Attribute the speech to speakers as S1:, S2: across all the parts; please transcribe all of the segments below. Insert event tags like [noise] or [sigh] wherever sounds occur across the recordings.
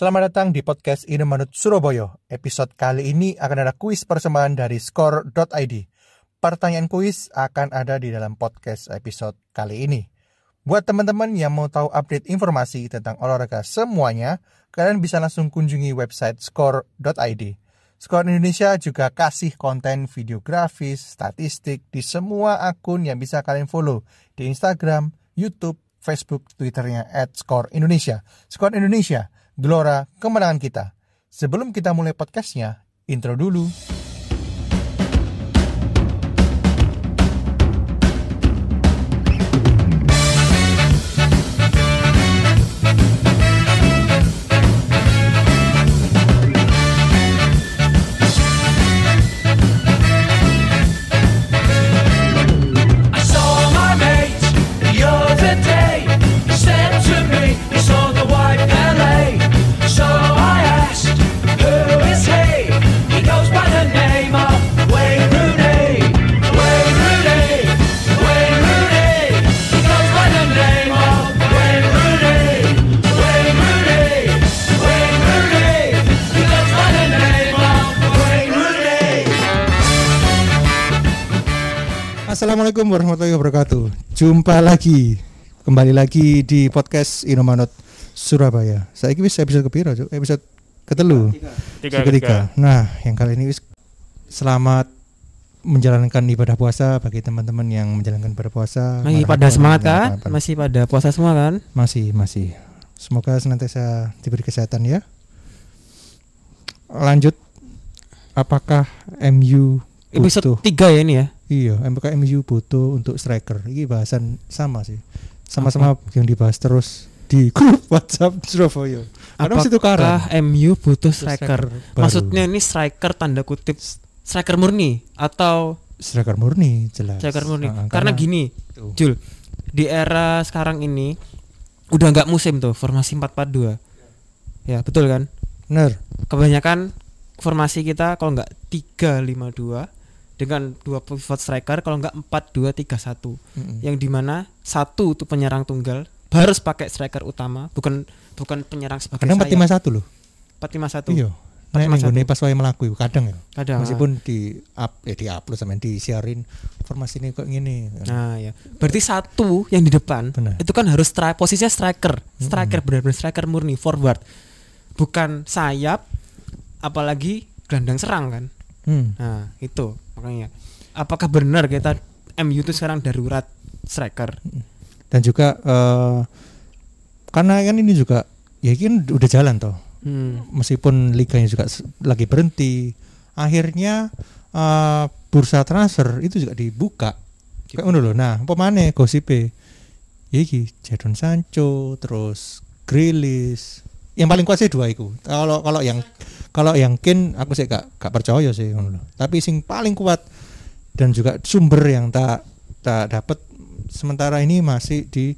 S1: Selamat datang di podcast Ine Manut Surabaya. Episode kali ini akan ada kuis persembahan dari score.id. Pertanyaan kuis akan ada di dalam podcast episode kali ini. Buat teman-teman yang mau tahu update informasi tentang olahraga semuanya, kalian bisa langsung kunjungi website score.id. Skor Indonesia juga kasih konten videografis, statistik di semua akun yang bisa kalian follow di Instagram, YouTube, Facebook, Twitternya at Skor Indonesia. Skor Indonesia, gelora kemenangan kita. Sebelum kita mulai podcastnya, intro dulu. Assalamualaikum warahmatullahi wabarakatuh. Jumpa lagi, kembali lagi di podcast Inomanot Surabaya. Saya wis episode kepiro, Cuk? Episode ketelu.
S2: Tiga,
S1: Ketiga. Nah, yang kali ini wis selamat menjalankan ibadah puasa bagi teman-teman yang menjalankan ibadah puasa.
S2: Masih pada semangat kan? Masih pada puasa semua kan?
S1: Masih, masih. Semoga senantiasa diberi kesehatan ya. Lanjut, apakah MU
S2: Episode
S1: butuh
S2: 3 ya ini ya.
S1: Iya, MPK MU butuh untuk striker. Ini bahasan sama sih. Sama-sama yang dibahas terus di grup WhatsApp Surabaya. Karena.
S2: Apakah MU butuh
S1: Striker
S2: striker? Maksudnya ini striker tanda kutip striker murni atau
S1: striker murni jelas.
S2: striker murni?
S1: Ah,
S2: karena, gini,
S1: Tuh.
S2: Jul, di era sekarang ini udah nggak musim tuh formasi 4-4-2. Ya, betul kan?
S1: bener.
S2: Kebanyakan formasi kita kalau nggak 3-5-2 dengan dua pivot striker kalau nggak 4-2-3-1
S1: Mm-mm.
S2: yang di mana satu itu penyerang tunggal harus pakai striker utama bukan bukan penyerang sebagai
S1: Kadang
S2: sayap
S1: 451 loh.
S2: 451
S1: Iya. Nah,
S2: Empat lima
S1: minggu ini
S2: satu.
S1: pas wae melaku kadang ya.
S2: kadang
S1: Meskipun di up eh di upload sama di siarin formasi ini kok gini.
S2: nah ya berarti satu yang di depan
S1: Benar.
S2: itu kan harus stri posisinya striker striker benar-benar striker murni forward bukan sayap apalagi gelandang serang kan
S1: Hmm.
S2: nah itu makanya apakah benar kita MU itu sekarang darurat striker?
S1: Dan juga eh karena kan ini juga ya ini udah jalan toh.
S2: hmm.
S1: meskipun liganya juga lagi berhenti akhirnya eh, bursa transfer itu juga dibuka. Kayak ngono loh nah pemane gosipe ya iki Jadon Sancho terus Grealish. Yang paling kuat sih dua itu kalau kalau yang kalau yang Kin aku sih gak gak percaya sih ngono loh tapi sing paling kuat dan juga sumber yang tak tak dapat sementara ini masih di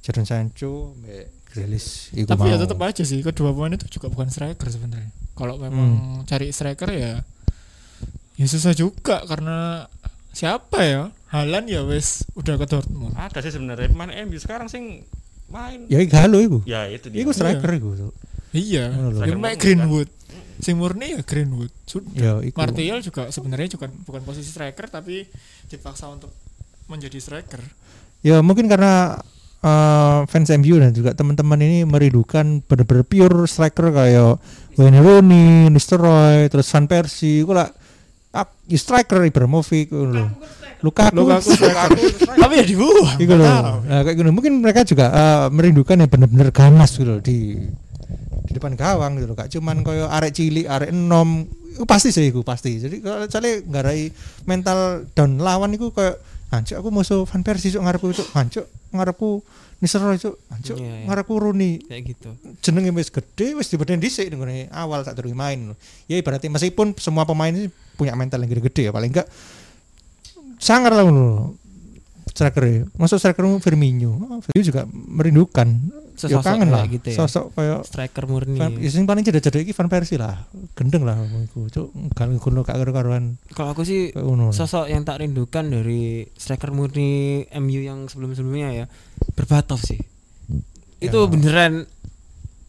S1: Jadon Sancho Grealish iku
S3: Tapi ya
S1: mau.
S3: tetap aja sih kedua pemain itu juga bukan striker sebenarnya. Kalau memang cari striker ya ya susah juga karena siapa ya? Halan ya wes udah ke Dortmund.
S2: ada sih sebenarnya pemain MU sekarang sing main
S1: ya iki halo iku
S2: ya itu dia
S1: Iku striker.
S3: Iya,
S1: Ngono lho.
S3: ya Greenwood. Sing murni ya Greenwood. Sudah.
S1: Ya, iku.
S3: Martial juga sebenarnya juga bukan posisi striker tapi dipaksa untuk menjadi striker.
S1: Ya mungkin karena eh, fans MU dan juga teman-teman ini merindukan bener-bener pure striker kayak Wayne Rooney, Nistelrooy, terus Van Persie, iku lah ah, ya striker Ibrahimovic lho. Lukaku,
S3: Lukaku striker. [laughs] tapi ya dibuang.
S1: Loh.
S3: tahu.
S1: Nah, kayak gitu. Mungkin mereka juga eh, merindukan yang bener-bener ganas gitu loh di di depan gawang gitu loh. Gak cuman koyo arek cilik, arek enom. Iku pasti sih iku pasti. Jadi kalau cale nggarai mental down lawan iku koyo hancur aku musuh Van Persie cuk ngarepku cuk hancur ngarepku Nistelrooy cuk hancur
S2: Iya, iya.
S1: ngarepku Rooney
S2: kayak gitu
S1: jenenge wis gede wis dibeden dhisik ngene awal tak durung main. Ya ibaratnya meskipun semua pemain ini punya mental yang gede-gede ya paling enggak sangar lah ngono. Striker ya. Masuk striker Firmino. Oh, Firmino juga merindukan. Ya
S2: Sesosok
S1: kangen lah.
S2: gitu ya.
S1: Sosok kayak
S2: striker murni
S1: Van, ya sing paling cedek-cedek iki Van Persie lah. Gendeng lah iku. Cuk, gal ngono gak karo-karuan
S2: kalau aku sih sosok yang tak rindukan dari striker murni MU yang sebelum-sebelumnya ya Berbatov sih itu
S1: Ya.
S2: beneran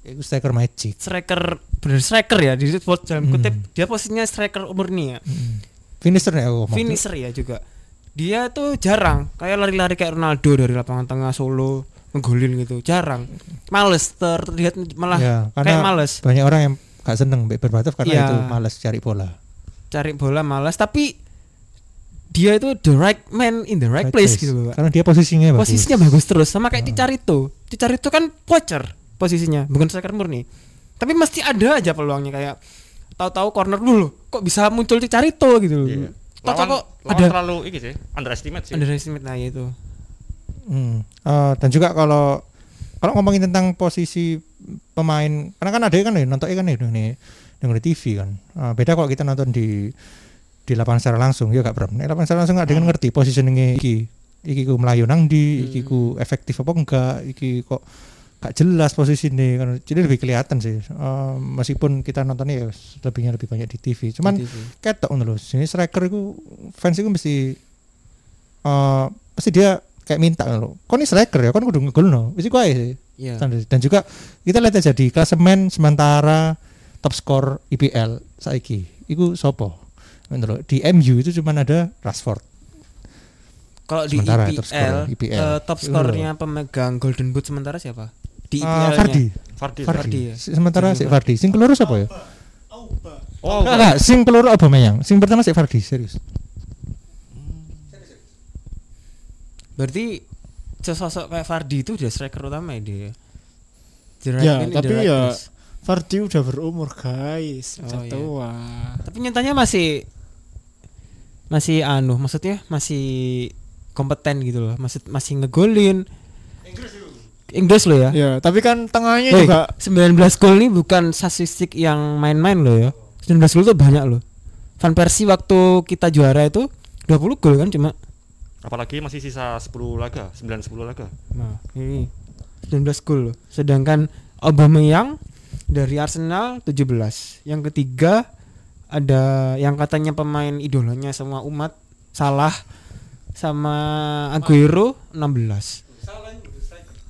S1: Itu striker magic.
S2: striker bener striker ya di sport dalam
S1: Hmm.
S2: kutip dia posisinya striker murni ya
S1: Finisher nih aku
S2: finisher ya juga dia tuh jarang kayak lari-lari kayak Ronaldo dari lapangan tengah solo ngegolin gitu jarang males terlihat malah
S1: Ya,
S2: kayak males
S1: banyak orang yang gak seneng Mbak Berbatov karena
S2: Iya.
S1: itu malas cari bola.
S2: cari bola malas tapi dia itu the right man in the right, place, gitu Pak.
S1: Karena dia posisinya bagus.
S2: posisinya bagus terus sama kayak Cicarito Cicarito kan poacher posisinya bukan striker murni tapi mesti ada aja peluangnya kayak tahu-tahu corner dulu kok bisa muncul Cicarito gitu loh
S4: Iya.
S2: Tahu-tahu
S4: Lawan,
S2: kok
S4: lawan
S2: ada
S4: terlalu ini sih, underestimate sih.
S2: underestimate nah itu
S1: Hmm. Eh, dan juga kalau kalau ngomongin tentang posisi pemain, karena kan ada kan ya nontonnya kan ya nih dengan di TV kan. Eh, beda kalau kita nonton di di lapangan secara langsung ya gak Bram. Nek lapangan secara langsung ada kan ngerti positioningnya iki. Iki ku melayu nang di, iki ku efektif apa enggak, iki kok gak jelas posisinya kan. Jadi lebih kelihatan sih. Eh, meskipun kita nontonnya ya lebihnya lebih banyak di TV. Cuman
S2: Di TV.
S1: ketok lho. Sini striker iku fans iku mesti eh pasti dia kayak minta ngono lho. Kon ini striker ya, kon kudu ngegolno. Wis iku ae sih.
S2: Iya.
S1: Standar. Dan juga kita lihat aja di klasemen sementara top skor IPL saiki. Iku sopo? Lho. Di MU itu cuma ada Rashford.
S2: Kalau di
S1: Sementara
S2: IPL,
S1: top IPL.
S2: eh, top
S1: Itu
S2: skornya pemegang Golden Boot sementara siapa? Di
S1: Eh,
S2: IPL-nya.
S1: Fardi.
S4: Fardi.
S1: Fardi.
S2: Fardi ya?
S1: Sementara si Fardi. Sing keloro siapa ya?
S4: Oh,
S1: Enggak, enggak, sing keloro Aubameyang. Sing pertama si Fardi, serius.
S2: Berarti sesosok kayak Fardi itu udah striker utama ya dia. The
S3: Ya,
S2: man in the
S3: tapi
S2: right
S3: ya
S2: place.
S3: Fardi udah berumur guys,
S2: Oh,
S3: udah
S2: iya.
S3: tua.
S2: Tapi nyatanya masih masih anu, maksudnya masih kompeten gitu loh. Masih masih ngegolin. Inggris loh ya.
S3: Ya, tapi kan tengahnya
S2: Woi,
S3: juga
S2: 19 gol ini bukan statistik yang main-main loh ya. 19 gol itu banyak loh. Van Persie waktu kita juara itu 20 gol kan cuma.
S4: Apalagi masih sisa 10 laga, 9 10 laga.
S2: Nah, ini 19 gol. Sedangkan Aubameyang dari Arsenal 17. Yang ketiga ada yang katanya pemain idolanya semua umat Salah sama Aguero 16.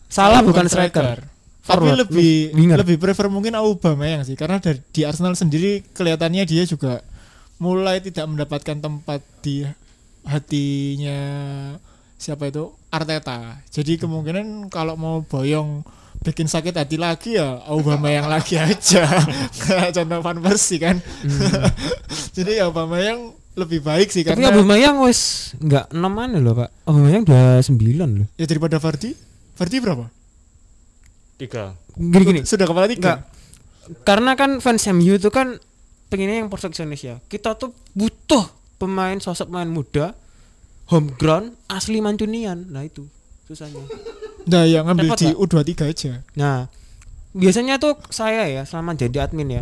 S2: Salah bukan striker.
S3: Tapi lebih
S2: winger.
S3: lebih prefer mungkin Aubameyang sih karena dari di Arsenal sendiri kelihatannya dia juga mulai tidak mendapatkan tempat di hatinya siapa itu Arteta. Jadi kemungkinan kalau mau boyong bikin sakit hati lagi ya Aubameyang lagi aja. Kayak contoh Van Persie kan. [laughs] Jadi Aubameyang lebih baik sih
S2: Tapi
S3: karena
S2: Aubameyang wes enggak 6 mana loh, Pak. Aubameyang 29 loh.
S3: ya daripada Fardi. Fardi berapa?
S4: 3.
S2: Gini-gini.
S3: Sudah kepala tiga.
S2: Enggak. Karena kan fans MU itu kan pengennya yang perfeksionis ya. Kita tuh butuh pemain sosok pemain muda homegrown asli Mancunian. Nah itu susahnya.
S3: Nah, yang ngambil
S2: Repot
S3: di
S2: nggak?
S3: U23 aja.
S2: Nah, biasanya tuh saya ya selama jadi admin ya.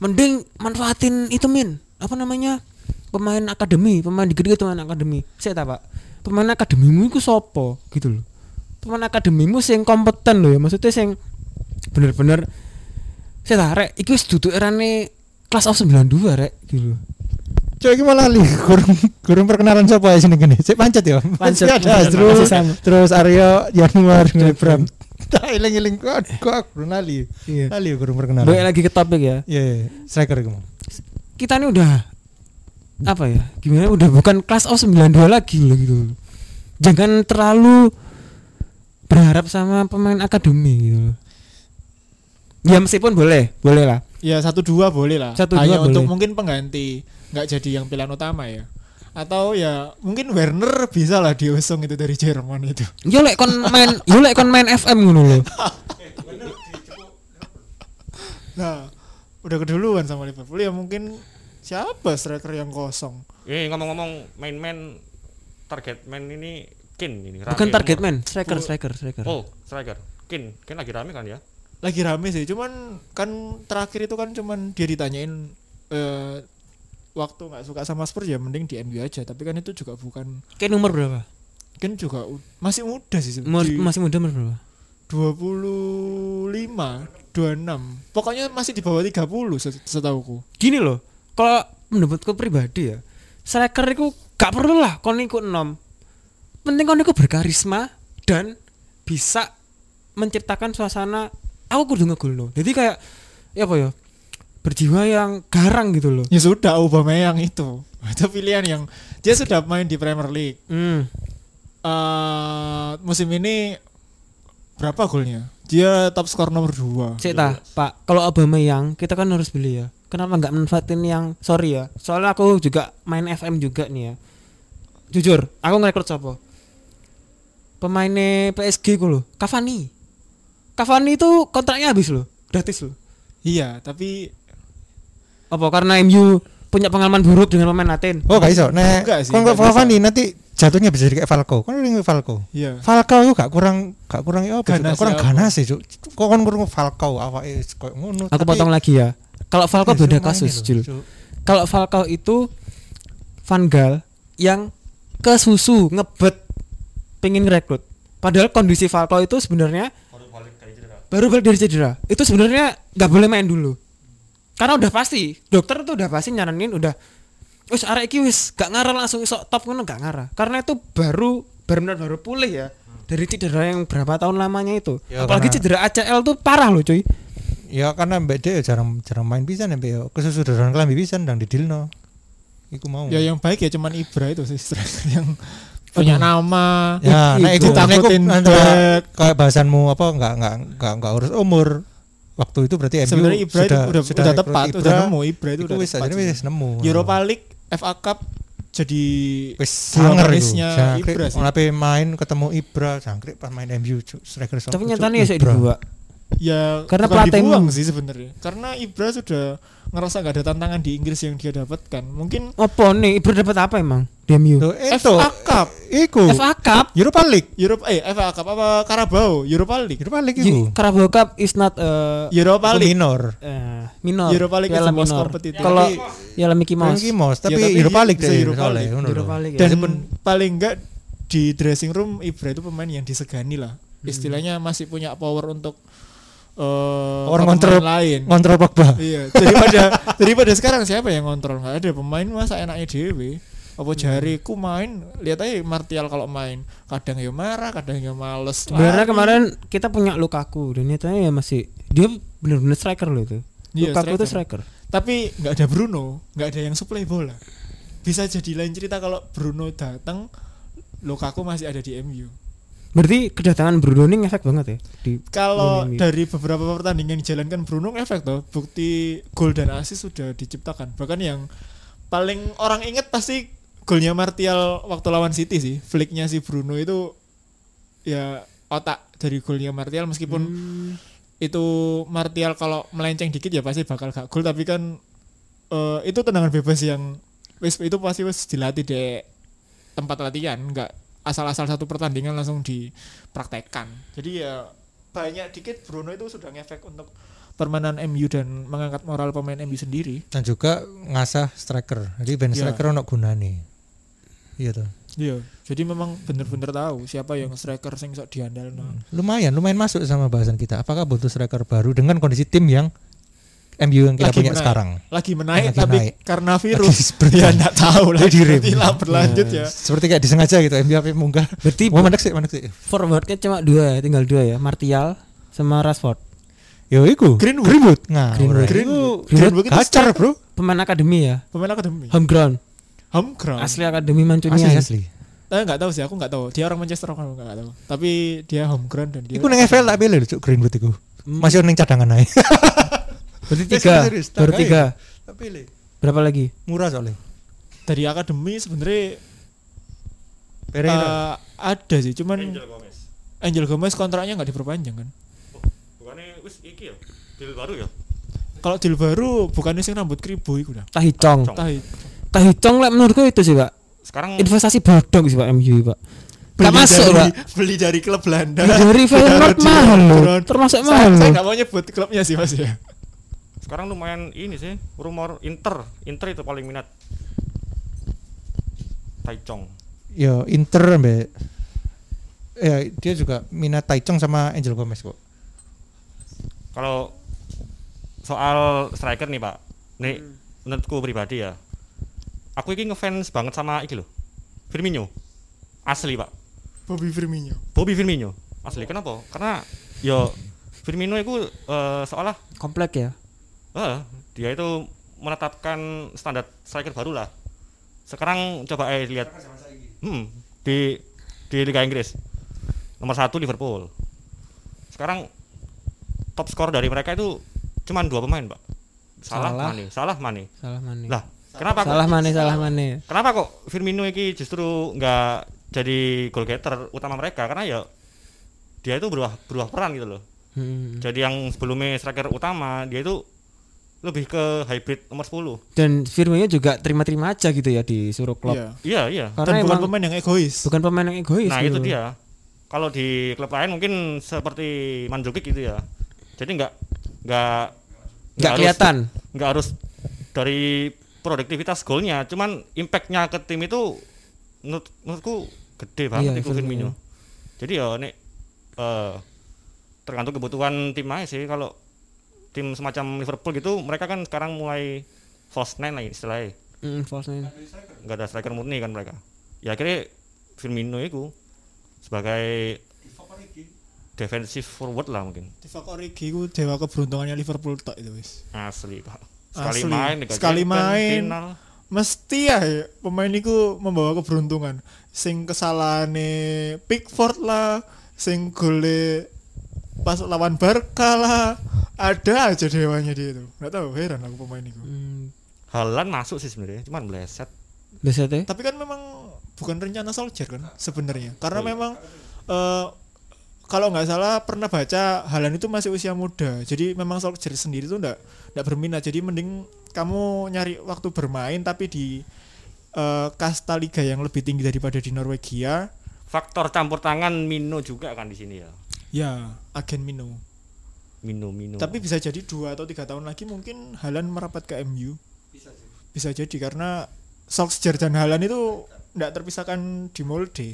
S2: Mending manfaatin itu min. Apa namanya? Pemain akademi, pemain digede pemain akademi. Saya tahu, Pak. Pemain akademimu itu sopo gitu loh. Pemain akademimu sing kompeten loh ya. Maksudnya sing bener-bener saya tahu rek wis duduk erane kelas of 92 rek gitu.
S1: Cok iki malah li [laughs] kurang kurang perkenalan siapa ya sini gini. Cek pancet ya.
S2: Pancet,
S1: terus terus Aryo Januar Bram. [laughs] Tak eling-eling kok kok kurang lali.
S2: Iya.
S1: Lali kurang perkenalan.
S2: Balik lagi ke topik ya.
S1: Iya, iya. striker iku. mau.
S2: kita ini udah apa ya gimana udah bukan kelas O 92 lagi loh gitu jangan terlalu berharap sama pemain akademi gitu loh. ya meskipun boleh boleh lah
S3: Ya satu dua boleh lah.
S2: Satu,
S3: Hanya
S2: dua
S3: untuk
S2: boleh.
S3: mungkin pengganti, nggak jadi yang pilihan utama ya. Atau ya mungkin Werner bisa lah diusung itu dari Jerman itu.
S2: yo lek kon main yo lek kon main FM ngono loh
S3: Nah, udah keduluan sama Liverpool ya mungkin siapa striker yang kosong?
S4: Eh ngomong-ngomong main-main target man ini Kin ini. rame
S2: bukan target man striker striker striker
S4: Oh, striker. Kin, Kin lagi rame kan ya?
S3: Lagi rame sih, cuman kan terakhir itu kan cuman dia ditanyain eh, waktu nggak suka sama Spurs ya mending di MU aja. Tapi kan itu juga bukan
S2: kayak nomor berapa?
S3: kan juga masih muda sih
S2: Umur-
S3: di
S2: masih muda nomor berapa?
S3: 25 26 pokoknya masih di bawah 30 set- setauku.
S2: Gini loh kalau menurutku pribadi ya striker itu gak perlu lah kon ikut nom penting kon iku berkarisma dan bisa menciptakan suasana. Aku kudu ngegolno. Jadi kayak ya apa ya? Berjiwa yang garang gitu loh.
S3: Ya sudah Aubameyang itu. [laughs] Itu pilihan yang dia sudah main di Premier League.
S2: Hmm.
S3: eh musim ini berapa golnya? Dia top skor nomor 2.
S2: Cek ta, Pak. Kalau Aubameyang kita kan harus beli ya. Kenapa nggak manfaatin yang sorry ya? Soalnya aku juga main FM juga nih ya. Jujur, aku ngerekrut siapa? Pemainnya PSG ku loh, Cavani. Cavani itu kontraknya habis loh, gratis loh.
S3: Iya, tapi
S2: Apa karena MU punya pengalaman buruk dengan pemain Latin?
S1: Oh gak iso. Nek kon kok Cavani nanti jatuhnya bisa jadi kayak Falco. Kon ring Falco.
S3: iya.
S1: Falcao itu gak kurang gak kurang ya apa?
S3: Ganas
S1: kurang
S3: ya
S1: ganas sih Cuk. Kok kon kurang Falcao awake koyo ngono.
S2: Aku potong lagi ya. Kalau Falcao
S1: Eh,
S2: beda kasus, Jul. Kalau Falcao itu Van Gaal yang ke susu ngebet pengen rekrut. Padahal kondisi Falcao itu sebenarnya baru balik dari cedera. Itu sebenarnya nggak boleh main dulu. Karena udah pasti, dokter tuh udah pasti nyaranin udah wis arek iki wis gak ngarah langsung iso top ngono gak ngarah. Karena itu baru benar-benar baru pulih ya dari cedera yang berapa tahun lamanya itu.
S1: Ya,
S2: Apalagi
S1: karena-
S2: cedera ACL tuh parah loh cuy.
S1: Ya karena Mbak dia jarang jarang main pisan ya Mbak ya. Daran kelambi pisan ndang didilno. Iku mau.
S3: Ya yang baik ya cuman Ibra itu sih [laughs] yang punya nama.
S1: Ya, nah
S2: Itu
S1: nah,
S3: takutin
S1: kayak bahasanmu apa enggak enggak enggak enggak urus umur. Waktu itu berarti MU
S3: Sebenarnya Ibra itu udah, udah,
S1: rekrut
S3: tepat,
S1: Ibra.
S3: udah nemu Ibra itu
S1: Iku
S3: udah
S1: wis
S3: tepat.
S1: wis nemu.
S3: Europa League, FA Cup jadi
S1: wis sanger iku.
S3: protagonisnya
S1: Jangkrik,
S3: Ibra sih.
S1: Main ketemu Ibra, jangkrik pas main MU striker
S2: Tapi nyatanya ya saya dibawa.
S3: Ya
S2: Karena
S3: bukan
S2: pelatih
S3: dibuang sih sebenarnya. Karena Ibra sudah ngerasa gak ada tantangan di Inggris yang dia dapatkan. Mungkin
S2: Apa nih? Ibra dapat apa emang? Di MU.
S1: Itu
S3: FA Cup,
S1: iku
S2: FA Cup.
S1: Europa League.
S3: Europa eh FA Cup apa Carabao, Europa League.
S1: Europa League iku.
S2: Carabao Cup is not uh,
S3: Europa League.
S1: minor.
S2: eh, minor.
S3: Europa League
S2: Piala
S3: is the most
S2: minor.
S3: competitive.
S2: Kalau
S1: Tapi-
S2: ya Mickey Mouse.
S1: Mickey Mouse, tapi,
S3: tapi
S1: Europa League deh
S3: Europa
S1: soalnya,
S3: League.
S2: Europa. League.
S3: Dan
S2: ya.
S3: paling enggak di dressing room Ibra itu pemain yang disegani lah.
S1: Hmm.
S3: Istilahnya masih punya power untuk eh
S1: Orang ngontrol-
S3: lain.
S1: Ngontrol Pogba.
S3: Iya, daripada [laughs] daripada sekarang siapa yang ngontrol? Nggak ada pemain masa enaknya dewe. Apa
S2: Hmm.
S3: jariku main, lihat aja Martial kalau main, kadang ya marah, kadang ya males.
S2: Sebenarnya kemarin kita punya Lukaku dan nyatanya ya masih dia benar-benar striker loh itu.
S3: Iya,
S2: Lukaku itu
S3: striker.
S2: striker.
S3: Tapi nggak ada Bruno, nggak ada yang supply bola. Bisa jadi lain cerita kalau Bruno datang, Lukaku masih ada di MU.
S2: Berarti kedatangan Bruno ini ngefek banget ya di
S3: Kalau dari beberapa pertandingan yang dijalankan Bruno efek tuh, bukti gol dan assist sudah diciptakan. Bahkan yang paling orang ingat pasti golnya Martial waktu lawan City sih. Flicknya si Bruno itu ya otak dari golnya Martial meskipun
S2: Hmm.
S3: itu Martial kalau melenceng dikit ya pasti bakal gak gol tapi kan eh, itu tendangan bebas yang wis itu pasti wis dilatih di tempat latihan nggak asal-asal satu pertandingan langsung dipraktekkan jadi ya banyak dikit Bruno itu sudah ngefek untuk permainan MU dan mengangkat moral pemain MU sendiri
S1: Dan juga ngasah striker. Jadi ben
S3: Iya.
S1: striker ono gunane. Iya tuh.
S3: iya jadi memang bener-bener tahu siapa yang striker sing sok diandalno
S1: Lumayan, lumayan masuk sama bahasan kita. Apakah butuh striker baru dengan kondisi tim yang MU yang kita
S3: Lagi
S1: punya
S3: menaik.
S1: sekarang?
S3: lagi menaik [laughs]
S1: Lagi
S3: tapi
S1: naik.
S3: karena virus
S1: seperti-
S3: ya nggak tahu lah
S1: Jadi direm.
S3: Nantilah berlanjut ya
S1: Seperti kayak disengaja gitu MU apa munggah.
S2: Berarti
S1: Wah, mandek sih, mandek sih.
S2: forwardnya cuma dua ya, tinggal dua ya, Martial sama Rashford.
S1: Yo iku.
S3: Greenwood.
S1: Greenwood. Nah,
S2: Greenwood.
S3: Greenwood. Greenwood
S1: Gacar,
S3: striker.
S1: Bro.
S2: Pemain akademi ya,
S3: pemain akademi
S2: home ground,
S3: home ground
S2: asli akademi Mancunia.
S1: Asli asli.
S3: Tapi nggak tahu sih, aku nggak tahu. Dia orang Manchester aku nggak tahu. Tapi dia home ground dan dia.
S1: Iku nang FL tak pilih lho, Cuk, Greenwood iku. Masih ning cadangan ae. [laughs]
S2: Berarti
S1: Eh,
S2: tiga,
S1: serius,
S2: baru tiga.
S1: Tak pilih.
S2: Berapa lagi?
S1: Murah soalnya.
S3: dari akademi sebenarnya
S1: Pereira.
S3: eh, ada sih, cuman
S4: Angel Gomez.
S3: Angel Gomez kontraknya nggak diperpanjang kan.
S4: Bukannya wis iki ya. Deal baru ya.
S3: Kalau deal baru bukannya sing rambut kribo iku dah.
S2: Tahicong.
S4: Cong.
S3: Tahi.
S2: Tahicong lah menurutku itu sih pak.
S4: Sekarang
S2: Investasi bodong sih pak MU pak. Gak
S3: Beli
S2: masuk
S3: dari,
S2: pak.
S3: Beli dari klub Belanda.
S2: Dari Feyenoord mahal loh. Termasuk mahal
S3: Saya nggak mau nyebut klubnya sih mas ya.
S4: Sekarang lumayan ini sih rumor Inter. Inter itu paling minat. Taichung.
S1: Yo Inter mbak. Ya dia juga minat Taichung sama Angel Gomez kok.
S4: Kalau soal striker nih Pak, nih menurutku pribadi ya, aku ini ngefans banget sama iki loh, Firmino, asli Pak,
S3: Bobby Firmino.
S4: Bobby Firmino, asli. Kenapa? Karena yo Firmino itu eh, seolah
S2: Komplek ya.
S4: Eh, dia itu menetapkan standar striker baru lah. Sekarang coba eh lihat hmm, di di Liga Inggris nomor satu Liverpool. Sekarang top skor dari mereka itu cuma dua pemain, Pak. Salah,
S2: Salah.
S4: Mane, salah Mane.
S2: Salah mana?
S4: Lah, kenapa kok
S2: Salah mana? Salah mana?
S4: kenapa kok Firmino ini justru nggak jadi goal getter utama mereka karena ya dia itu berubah berubah peran gitu loh.
S2: Hmm.
S4: Jadi yang sebelumnya striker utama dia itu lebih ke hybrid nomor 10.
S2: Dan Firmino juga terima-terima aja gitu ya disuruh klub.
S3: Iya.
S4: Iya, iya.
S2: Karena
S3: Dan bukan pemain yang egois.
S2: bukan pemain yang egois.
S4: Nah,
S2: gitu.
S4: itu dia. Kalau di klub lain mungkin seperti Mandzukic gitu ya. Jadi nggak nggak
S2: Nggak kelihatan.
S4: nggak harus dari produktivitas golnya, cuman impactnya ke tim itu menurut menurutku gede banget
S2: Iya,
S4: itu
S2: Firmino.
S4: Firmino. Jadi ya nek eh, tergantung kebutuhan tim aja sih kalau tim semacam Liverpool gitu mereka kan sekarang mulai false nine lah istilahnya
S2: Mm, false nine.
S4: nggak ada striker murni kan mereka ya akhirnya Firmino itu sebagai defensive forward lah mungkin
S3: Divock Origi ku dewa keberuntungannya Liverpool tok itu wis.
S4: asli pak sekali
S3: Asli.
S4: main
S3: Sekali main.
S4: final.
S3: Mesti ya pemain itu membawa keberuntungan. Sing kesalahane Pickford lah, sing gole pas lawan Barca lah. Ada aja dewanya dia itu. Enggak tahu heran aku pemain itu.
S2: Hmm.
S4: Haaland masuk sih sebenarnya cuman meleset
S2: Biasa teh.
S3: Tapi kan memang bukan rencana Solskjaer kan sebenarnya. Karena
S4: Oh iya.
S3: memang eh, kalau nggak salah pernah baca Halan itu masih usia muda. Jadi memang Solskjaer sendiri tuh enggak enggak berminat. Jadi mending kamu nyari waktu bermain tapi di eh, kasta liga yang lebih tinggi daripada di Norwegia.
S4: faktor campur tangan Mino juga kan di sini ya
S3: Ya, agen Mino.
S4: Mino Mino
S3: Tapi bisa jadi dua atau tiga tahun lagi mungkin Halan merapat ke MU. Bisa jadi karena Solskjaer dan Halan itu enggak terpisahkan di molde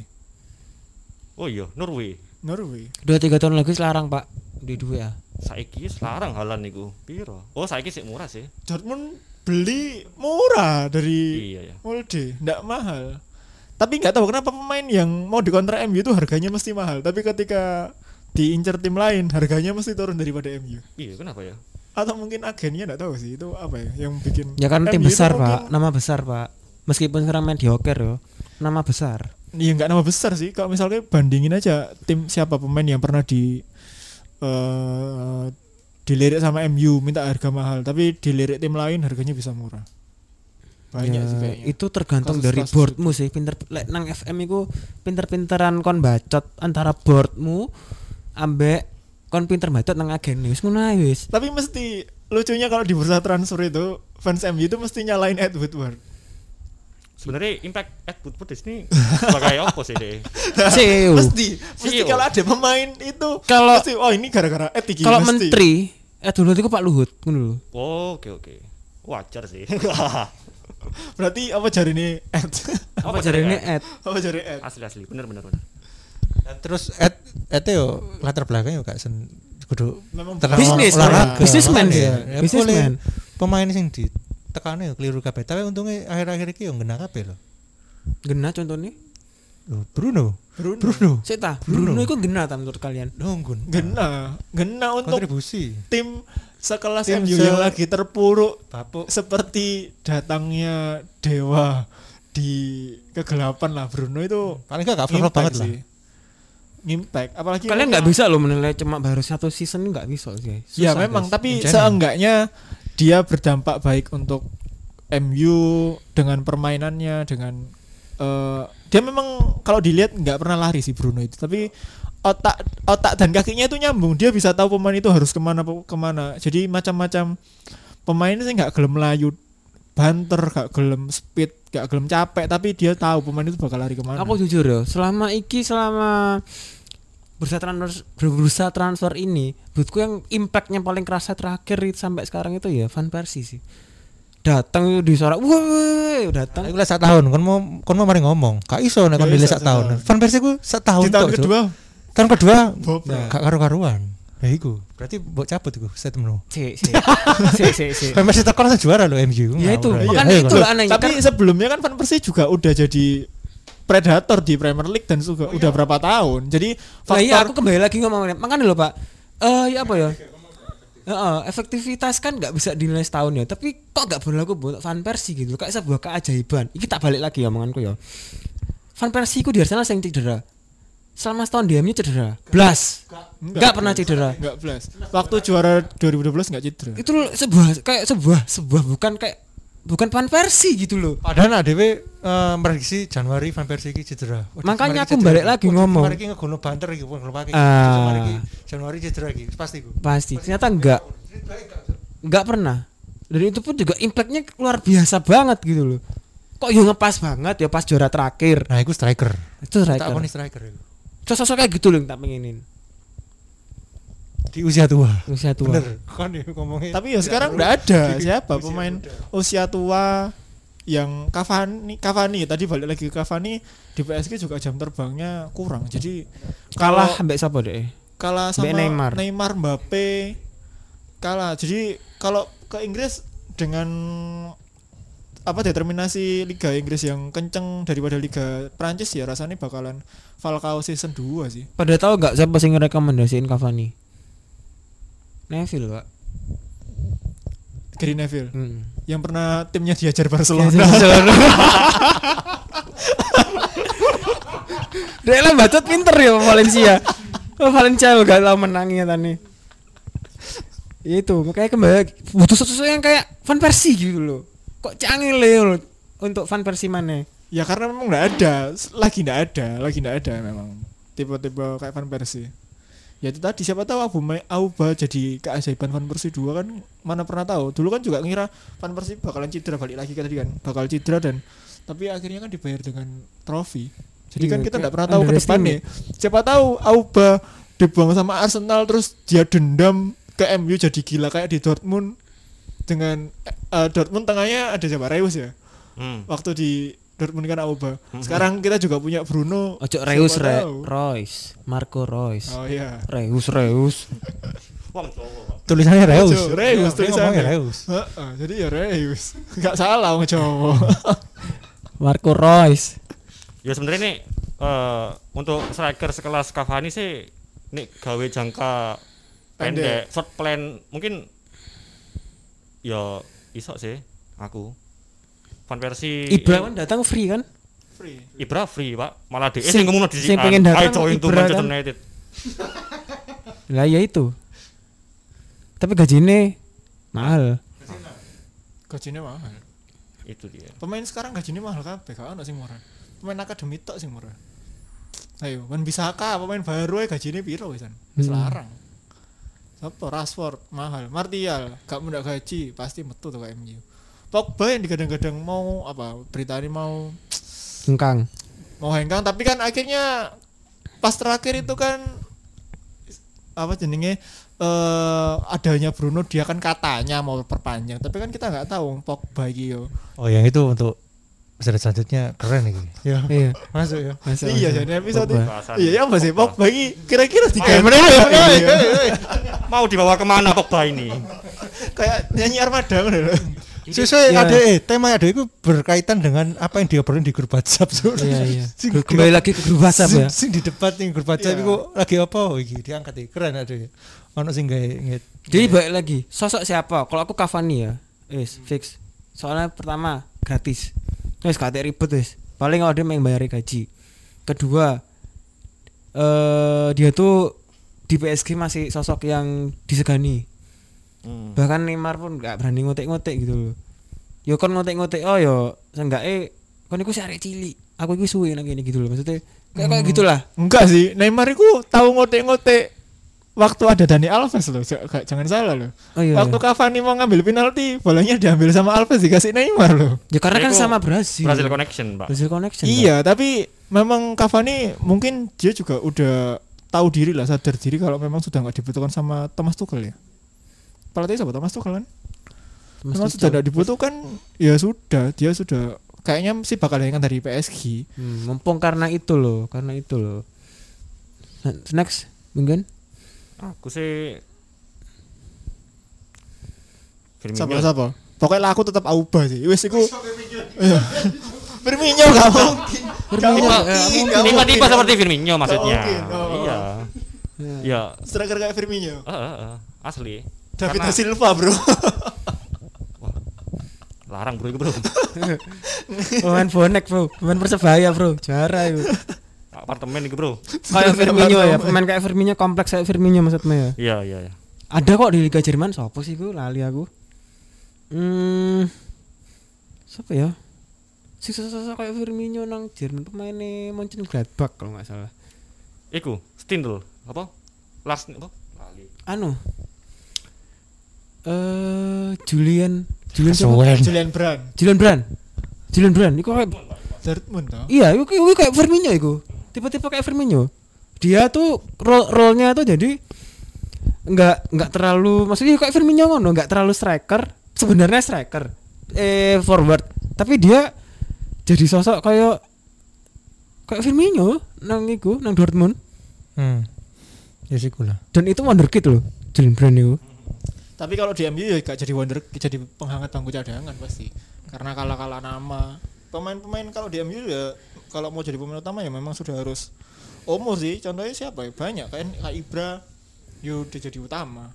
S4: oh iya Norway
S3: Norway.
S2: Dua tiga tahun lagi selarang pak di dua ya.
S4: saiki selarang Haaland niku piro oh saiki sih murah sih
S3: Dortmund beli murah dari
S4: iya ya
S3: Molde, ndak mahal. Tapi nggak tahu kenapa pemain yang mau dikontrak MU itu harganya mesti mahal, tapi ketika diincar tim lain harganya mesti turun daripada MU.
S4: iya kenapa ya
S3: Atau mungkin agennya nggak tahu sih itu apa ya yang bikin
S2: Ya kan tim
S3: MU itu
S2: besar
S3: mungkin-
S2: pak, nama besar pak. Meskipun sekarang mediocre yo, nama besar.
S3: Iya nggak nama besar sih. Kalau misalnya bandingin aja tim siapa pemain yang pernah di eh dilirik sama MU minta harga mahal, tapi dilirik tim lain harganya bisa murah. Banyak
S2: Ya,
S3: sih kayaknya.
S2: Itu tergantung
S3: Kasus-
S2: dari
S3: kasus
S2: boardmu sih. Pinter nang FM itu pinter-pinteran kon bacot antara boardmu ambek kon pinter bacot nang agen wis ngono ae wis.
S3: Tapi mesti lucunya kalau di bursa transfer itu fans MU itu mesti nyalain Ed Woodward.
S4: sebenarnya impact Ed Woodward di sini sebagai apa sih deh [laughs]
S2: CEO.
S3: mesti mesti
S4: CEO.
S3: kalau ada pemain itu
S2: Kalau-
S3: mesti oh ini gara-gara Ed iki
S2: Kalau
S3: mesti.
S2: menteri eh dulu itu Pak Luhut ngono lho.
S4: oh, oke oke wajar sih
S3: berarti apa jari ini Ed
S2: Apa
S4: Apa
S2: jarine
S4: jarine
S2: Ed?
S3: apa jari Ed
S4: asli asli bener bener bener
S1: Terus et ete yo latar belakangnya yo gak sen kudu
S2: Bisnis,
S1: olahraga.
S2: dia,
S1: ya,
S2: businessman.
S1: boleh Pemain sing di tekane yo keliru kabeh. Tapi untungnya akhir-akhir iki yo ngena kabeh lho.
S2: Gena contohnya.
S1: Loh, Bruno.
S3: Bruno.
S1: Bruno.
S2: Saya tahu
S1: Bruno.
S2: Bruno itu gena ta menurut kalian?
S1: Nunggun.
S3: gena gena untuk
S1: kontribusi.
S3: tim sekelas
S1: Tim
S3: MU yang lagi terpuruk
S1: Bapuk.
S3: seperti datangnya dewa di kegelapan lah Bruno itu
S1: Paling gak flop banget lah.
S3: Impact apalagi
S2: Kalian nggak bisa loh menilai cuma baru satu season nggak bisa sih.
S3: Ya
S2: Susah,
S3: memang
S2: guys.
S3: tapi
S1: Jangan.
S3: seenggaknya dia berdampak baik untuk MU dengan permainannya dengan eh, dia memang kalau dilihat nggak pernah lari sih Bruno itu tapi otak otak dan kakinya itu nyambung dia bisa tahu pemain itu harus ke mana ke mana jadi macam-macam pemain sih nggak gelem layu banter gak gelem speed gak gelem capek tapi dia tahu pemain itu bakal lari ke mana
S2: Aku jujur ya, selama iki selama bursa transfer bursa transfer ini, menurutku yang impactnya paling kerasa terakhir itu sampai sekarang itu ya Van Persie sih. Datang itu di suara, wah datang.
S1: Aku lah sak tahun, kon mau kon mau mari ngomong. Gak iso nek kon sak
S3: sak
S1: tahun. Van Persie ku sak tahun
S3: di tahun kedua
S1: Tahun kedua gak karu-karuan. Ya iku. Berarti mbok cabut iku statementmu.
S2: Si, si, [laughs] si, si, si.
S1: Van Persie tekan juara loh MU.
S2: Ya itu,
S1: Ngawur.
S2: makanya
S1: Ayo,
S2: itu
S1: kon.
S2: lah anehnya
S3: Tapi
S2: kan.
S3: sebelumnya kan Van Persie juga udah jadi predator di Premier League dan juga udah berapa tahun. Jadi
S2: Lah iya
S3: faktor
S2: aku kembali lagi ngomong makanya loh Pak. eh ya apa ya Heeh, efektivitas kan nggak bisa dinilai setahun ya tapi kok nggak berlaku buat Van Persie gitu kayak sebuah keajaiban ini tak balik lagi ya omonganku ya Van Persie ku di Arsenal yang cedera selama setahun diamnya cedera blas nggak pernah cedera
S3: Enggak belas. Waktu juara 2012 enggak cedera.
S2: itu loh sebuah kayak sebuah sebuah bukan kayak bukan Van Persie gitu loh
S1: Padahal ADW eh, prediksi Januari Van Persie iki cedera. Waduh,
S2: Makanya aku
S1: cedera.
S2: balik lagi
S1: Waduh,
S2: ngomong.
S1: Kemarin iki ngegono banter iki bukan ngelupa iki. Iki Januari cedera iki pasti ku.
S2: pasti ternyata enggak nggak pernah dan itu pun juga impactnya luar biasa banget gitu loh kok yo ngepas banget ya pas juara terakhir
S1: Nah, itu striker.
S2: itu
S1: Tak
S2: striker
S1: nih striker itu.
S2: Sosok kayak gitu loh yang tak pengenin
S1: Di usia tua.
S2: usia tua
S1: Bener. Kan ya ngomongnya.
S3: Tapi ya sekarang enggak ada siapa pemain usia tua yang Cavani Cavani tadi balik lagi ke Cavani di PSG juga jam terbangnya kurang. Jadi
S2: kalah sampai siapa deh
S3: kalah
S2: Mbak
S3: sama
S2: Neymar.
S3: Neymar. Mbappe kalah. Jadi kalau ke Inggris dengan apa determinasi Liga Inggris yang kenceng daripada Liga Prancis ya rasanya bakalan Falcao season 2 sih.
S2: pada tahu nggak siapa sih ngerekomendasiin Cavani Neville pak
S3: Gary Neville
S2: Hmm.
S3: yang pernah timnya diajar Barcelona. [laughs]
S2: Dia lah bacot pinter ya Valencia. Oh, Valencia gak tau menangnya tadi. Itu makanya kembali butuh sesuatu yang kayak Van Persie gitu loh. Kok canggih loh untuk Van Persie mana?
S3: Ya karena memang nggak ada, lagi nggak ada, lagi nggak ada memang tipe-tipe kayak Van Persie. Ya itu tadi siapa tahu Abu Mai- Auba jadi keajaiban Van Persie 2 kan mana pernah tahu. Dulu kan juga ngira Van Persie bakalan cedera balik lagi kan tadi kan, bakal cedera dan tapi akhirnya kan dibayar dengan trofi. Jadi
S2: Iya,
S3: kan kita nggak pernah tahu ke depan nih. Siapa tahu Auba dibuang sama Arsenal terus dia dendam ke MU jadi gila kayak di Dortmund dengan eh, Dortmund tengahnya ada siapa Reus ya
S4: Hmm.
S3: waktu di Dortmund kan Auba. Sekarang kita juga punya Bruno.
S2: Ojo Reus Re. Royce, Marco Royce.
S3: Oh iya.
S2: Reus Reus. [laughs]
S4: Wong Jawa, Pak.
S1: tulisannya Reus.
S3: Ojo, Reus
S1: Dia
S3: tulisannya.
S1: Reus.
S3: Heeh, jadi ya Reus. [laughs] Enggak salah wong Jawa. [laughs]
S2: Marco Royce.
S4: Ya sebenarnya nih eh, untuk striker sekelas Cavani sih nih gawe jangka pendek, short plan mungkin ya iso sih aku. Van Persie
S2: Ibra kan datang free kan?
S3: Free.
S4: Ibra free, Pak. Malah dia
S2: Sing-
S4: sing ngomong di
S2: sing pengen datang Ibra
S4: Manchester
S2: kan.
S4: United. [laughs]
S2: Lah ya itu. Tapi gajinya mahal.
S3: Gajinya mahal.
S4: Itu dia.
S3: Pemain sekarang gajinya mahal kabeh, gak ono sing murah. Pemain akademi tok sing murah. Ayo, Wan Bisaka pemain baru ae gajinya piro wisan?
S2: Hmm.
S3: Selarang. Siapa? Rashford mahal, Martial gak mudah gaji pasti metu tuh ke MU. Pogba yang digadang-gadang mau apa? Britani mau
S2: Hengkang.
S3: mau hengkang tapi kan akhirnya pas terakhir itu kan apa jenenge eh adanya Bruno dia kan katanya mau perpanjang tapi kan kita nggak tahu Pogba yo.
S1: Oh, yang itu untuk episode selanjutnya keren ini. Ya,
S2: Iya.
S1: masuk ya.
S2: Masa,
S3: iya jadi episode
S2: Pogba.
S3: Iya ya apa sih
S4: Pogba.
S3: Iki kira-kira tiga menit
S4: ayo,
S3: iya.
S4: Mau dibawa ke mana Pogba ini?
S3: kayak nyanyi armada ngono lho.
S1: Sesuai
S2: Ya.
S1: ada eh tema ada itu berkaitan dengan apa yang diobrolin di grup WhatsApp. Sur.
S2: Iya iya. [laughs]
S1: Sing
S2: Kembali lagi ke grup WhatsApp ya.
S1: sing di debat nih grup WhatsApp
S3: Iya.
S1: itu lagi apa oh, iki diangkat iki keren ada ya. Ono sing gawe
S2: Jadi balik lagi, sosok siapa? Kalau aku Cavani ya, wis fix. Soalnya pertama gratis. Wis gak ada ribet wis. Paling dia main bayar gaji. Kedua, eh dia tuh di PSG masih sosok yang disegani.
S4: Hmm.
S2: Bahkan Neymar pun gak berani ngotek-ngotek gitu loh. Yo kon ngotek-ngotek oh yo seenggaknya kon iku sih arek cilik. Aku iku suwe nang kene gitu loh. Maksudnya kayak kayak gitulah.
S3: enggak sih Neymar iku tahu ngotek-ngotek waktu ada Dani Alves loh j- gak- jangan salah loh
S2: Oh iya.
S3: waktu Cavani mau ngambil penalti bolanya diambil sama Alves dikasih Neymar loh
S2: Ya karena kan sama Brasil.
S4: Brazil Connection, Pak.
S2: Brazil Connection. Pak.
S3: Iya, tapi memang Cavani mungkin dia juga udah tahu diri lah, sadar diri kalau memang sudah nggak dibutuhkan sama Thomas Tuchel ya. Pelatih siapa Thomas Tuchel kan?
S2: Mas
S3: memang
S2: Tuchel.
S3: sudah tidak dibutuhkan, ya sudah, dia sudah kayaknya sih bakal dengan dari PSG.
S2: Hmm, mumpung karena itu loh, karena itu loh. Next, mungkin
S4: Aku sih Firmino.
S3: Siapa siapa? Pokoknya lah aku tetap Auba sih. Wes iku. Iya. Firmino gak mungkin.
S2: Firmino,
S4: Tipe-tipe
S3: mungkin.
S4: seperti Firmino maksudnya. Iya.
S2: Ya.
S4: Ya,
S3: Striker kayak Firmino.
S4: eh, eh, eh, asli.
S3: David
S4: Karena-
S3: Silva, Bro.
S4: Larang bro itu bro.
S2: Pemain bonek bro, pemain persebaya bro, juara itu.
S4: Apartemen itu bro. [laughs]
S2: Kayak Firmino ya, pemain kayak Firmino kompleks kayak Firmino maksudnya ya.
S4: Iya iya. iya.
S2: Ada kok di Liga Jerman, siapa sih gue lali aku. Hmm, siapa ya? Sisa-sisa kayak Firmino nang Jerman pemainnya Mönchengladbach kalau nggak salah.
S4: Iku Stindl apa? Last apa? Lali.
S2: Anu, eh Julian Julian siapa?
S1: Kesuwen.
S3: Julian Brand.
S2: Julian Brand. Julian Brand, itu kayak
S3: Dortmund toh.
S2: Iya, kayak Firmino itu. Tipe-tipe kayak Firmino. Dia tuh role role-nya tuh jadi nggak nggak terlalu maksudnya kayak Firmino ngono, nggak terlalu striker. Sebenarnya striker. Eh forward. Tapi dia jadi sosok kayak kayak Firmino nang iku nang Dortmund
S1: Hmm. Ya sih gula.
S2: dan itu wonderkid loh. Julian Brand itu.
S3: Tapi kalau di MU ya gak jadi wonder, jadi penghangat bangku cadangan pasti. Karena kalah-kalah nama. Pemain-pemain kalau di MU ya kalau mau jadi pemain utama ya memang sudah harus umur sih. Contohnya siapa ya? Banyak kan kayak Ibra yo udah jadi utama.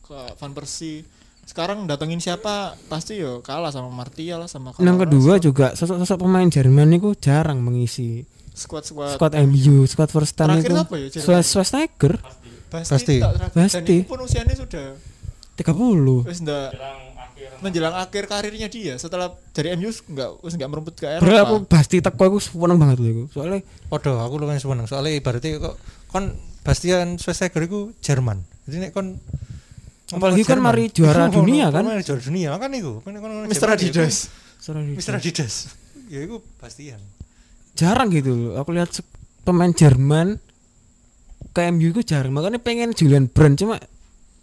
S3: Ke Van Persie. Sekarang datengin siapa pasti yo kalah sama Martial sama
S2: Yang kedua
S3: squad-
S2: juga sosok-sosok pemain Jerman itu jarang mengisi
S3: squad-squad
S2: squad MU, squad first time
S3: Terakhir
S2: itu.
S3: apa ya?
S2: Schweinsteiger
S3: pasti,
S1: Pasti.
S2: Pasti.
S3: Itu pun usianya sudah
S2: 30.
S3: wis ndak menjelang akhir karirnya dia setelah dari MU nggak wis nggak merumput ke
S2: Bro
S3: Eropa.
S2: aku pasti teko aku seneng banget lho iku. Soalnya
S1: Podo, aku lumayan seneng soalnya ibaratnya kok kon Bastian Schweinsteiger itu Jerman. Jadi nek kon
S2: Apalagi kan
S1: Jerman,
S2: mari juara
S1: iku [laughs]
S2: dunia, kan?
S1: Mari juara dunia kan iku. Kan kon
S3: Mr. Adidas.
S1: Mr. Adidas. [laughs] Ya iku Bastian.
S2: jarang gitu loh. Aku lihat pemain Jerman ke MU itu jarang. Makanya pengen Julian Brand cuma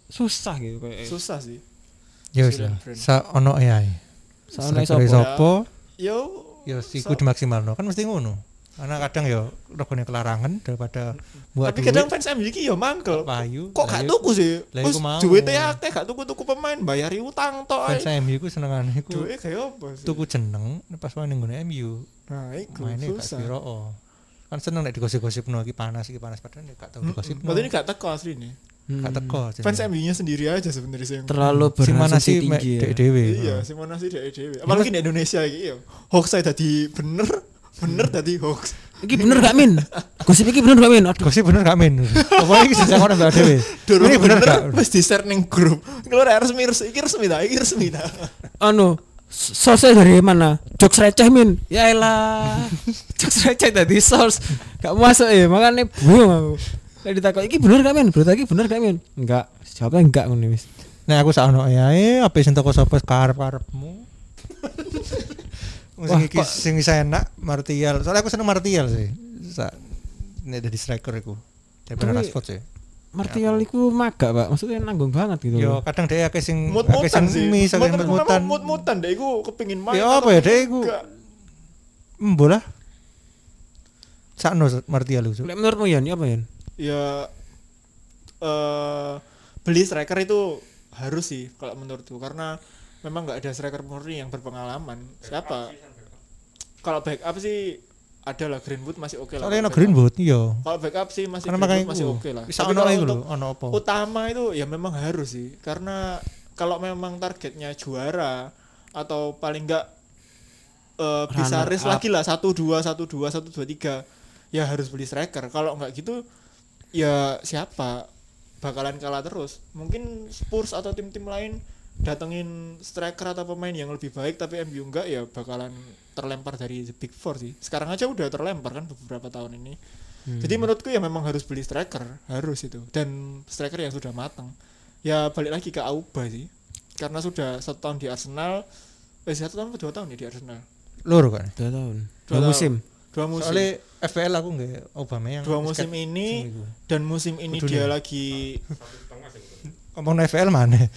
S2: susah gitu kayak.
S3: Susah sih.
S1: Ya wis lah.
S3: Brand.
S1: Sa ono AI.
S2: Soalnya
S1: Striker
S2: sopo?
S1: sopo?
S3: Yo,
S1: Ya iku dimaksimalno. Kan mesti ngono. Karena kadang ya regane kelarangan daripada buat
S3: tapi kadang fans MU iki yo mangkel.
S1: payu.
S3: Kok gak tuku sih?
S1: lah
S3: Wis
S1: iku mau.
S3: duwite akeh gak tuku-tuku pemain, bayari utang tok
S1: Fans. MU iku senengane iku
S3: Duwe kayak apa sih?
S1: tuku jeneng pas main ning MU.
S3: Nah, iku
S1: Maine gak. Kan seneng nek digosip-gosipno iki panas iki panas padahal gak tau digosipno.
S3: Berarti ini gak teko asli nih.
S2: Hmm.
S1: gak teko.
S3: Fans MU-nya sendiri aja sebenarnya sih.
S2: terlalu
S1: mek
S2: tinggi ya.
S1: dek dhewe.
S3: Iya, sing mana sih dhek dhewe. Apalagi di Indonesia iki yo. Hoax saya tadi bener, bener tadi hoax.
S2: Iki bener gak Min? Gosip iki bener gak Min? Aduh.
S1: Gosip bener gak men? [laughs] Apa iki sing sakone mbak?
S3: Durung
S1: Ini bener gak?
S3: Wis di-share ning grup. Keluar resmi resmi iki resmi ta, iki resmi ta.
S2: Anu Source dari mana? Jokes receh min Ya elah [laughs] Jokes receh tadi source Gak masuk ya Makanya bingung aku Kayak ditakut Iki bener gak min? Berarti iki bener gak min? Enggak Jawabnya enggak ngono wis
S1: Nek aku sakno ae apa sing teko sapa karep-karepmu. [laughs]
S2: Wah,
S1: iki sing bisa enak Martial. Soalnya aku seneng Martial sih. Sa nek dari striker iku. Daripada
S2: Tapi-
S1: Rashford sih.
S2: Martial iku maga pak Maksudnya nanggung banget gitu
S1: Yo kadang dia akeh sing akeh sing mis, akeh
S3: Mut-
S1: mut-mutan.
S3: Mut-mutan deh iku kepengin main.
S1: Ya apa ya, dek, iku- lah. Sakno Martial iku.
S2: Lek menurutmu Yan apa Yan?
S3: Ya eh beli striker itu harus sih kalau menurutku karena memang nggak ada striker murni yang berpengalaman. Siapa? Kalau backup sih ada lah Greenwood masih oke lah.
S1: Soalnya ono
S3: Kalau
S1: Greenwood iya.
S3: Kalau backup sih masih
S1: Karena
S3: Greenwood masih oke lah.
S1: Bisa
S3: Tapi kalau untuk
S1: ono apa?
S3: utama itu ya memang harus sih karena kalau memang targetnya juara atau paling enggak eh, bisa race lagi lah satu dua satu dua satu dua tiga ya harus beli striker kalau enggak gitu ya siapa? Bakalan kalah terus. Mungkin Spurs atau tim-tim lain datengin striker atau pemain yang lebih baik tapi MU enggak ya bakalan terlempar dari the big four sih. Sekarang aja udah terlempar kan beberapa tahun ini. Jadi menurutku ya memang harus beli striker harus itu. Dan striker yang sudah matang ya balik lagi ke Auba sih. Karena sudah satu tahun di Arsenal. Eh satu tahun atau dua tahun ya di Arsenal?
S1: Lur kan.
S2: Dua tahun.
S3: Dua
S2: Dua
S3: tahun.
S2: musim
S3: dua musim
S1: Soalnya FPL aku nggak Aubameyang.
S3: dua musim ini dan musim ini dia lagi [laughs]
S1: ngomong FPL mana? [laughs]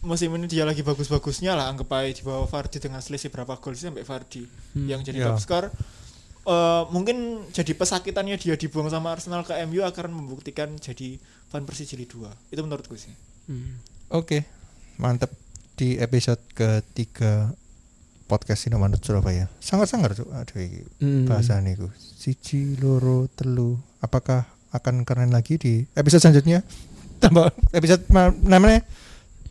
S3: musim ini dia lagi bagus-bagusnya lah anggap aja di bawah Vardy dengan selisih berapa gol sih sampai Vardy yang jadi
S1: Iya.
S3: top skor Eh, mungkin jadi pesakitannya dia dibuang sama Arsenal ke MU akan membuktikan jadi Van Persie jilid 2 itu menurutku sih
S2: Hmm.
S1: Oke, mantep di episode ketiga podcast Sinomanut Surabaya. Sangat sangar tuh ada iki
S2: Hmm.
S1: bahasa niku. Siji loro telu. Apakah akan keren lagi di episode selanjutnya. [laughs] Tambah episode ma- namanya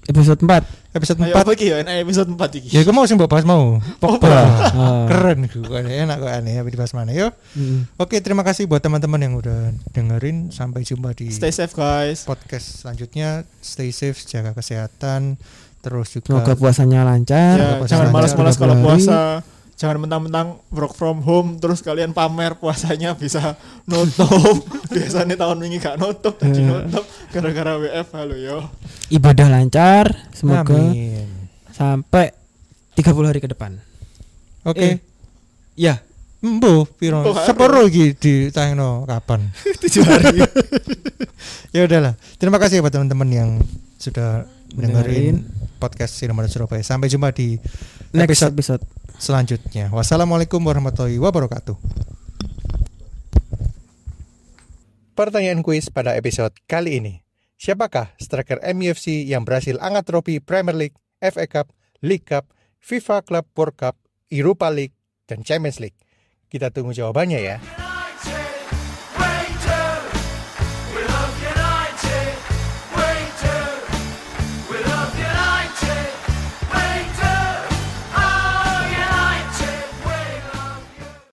S2: Episode 4.
S1: episode
S3: Ayo
S1: 4.
S3: apa iki ya? Enak episode 4 iki.
S1: Ya, gue mau sih mbok bahas mau. Pogba.
S2: Ah.
S1: Keren gue enak kok aneh tapi dibahas mana yuk.
S2: Mm.
S1: Oke, terima kasih buat teman-teman yang udah dengerin. Sampai jumpa di
S3: Stay safe guys.
S1: podcast selanjutnya. Stay safe, jaga kesehatan. Terus juga
S2: Semoga puasanya lancar.
S3: Ya,
S1: puasa
S3: jangan malas-malas kalau
S2: 30 hari.
S3: puasa. Jangan mentang-mentang work from home terus kalian pamer puasanya bisa [laughs] nutup. Biasanya tahun ini gak nutup, tadi
S2: Ya.
S3: nutup gara-gara WFH lo yo.
S2: Ibadah lancar. Semoga
S1: Amin.
S2: sampai 30 hari ke depan.
S1: Oke.
S2: Eh. Ya,
S1: Mbo, piro?
S3: Hari.
S1: Sepuro iki ditayangno kapan? [laughs]
S3: Tujuh hari. [laughs]
S1: ya udahlah. Terima kasih buat teman-teman yang sudah Dengerin. Podcast Sinema Surabaya. Sampai jumpa di
S2: next
S1: episode
S2: episode.
S1: selanjutnya. Wassalamualaikum warahmatullahi wabarakatuh. Pertanyaan kuis pada episode kali ini. Siapakah striker MUFC yang berhasil angkat trofi Premier League, FA Cup, League Cup, FIFA Club World Cup, Europa League, dan Champions League? Kita tunggu jawabannya ya.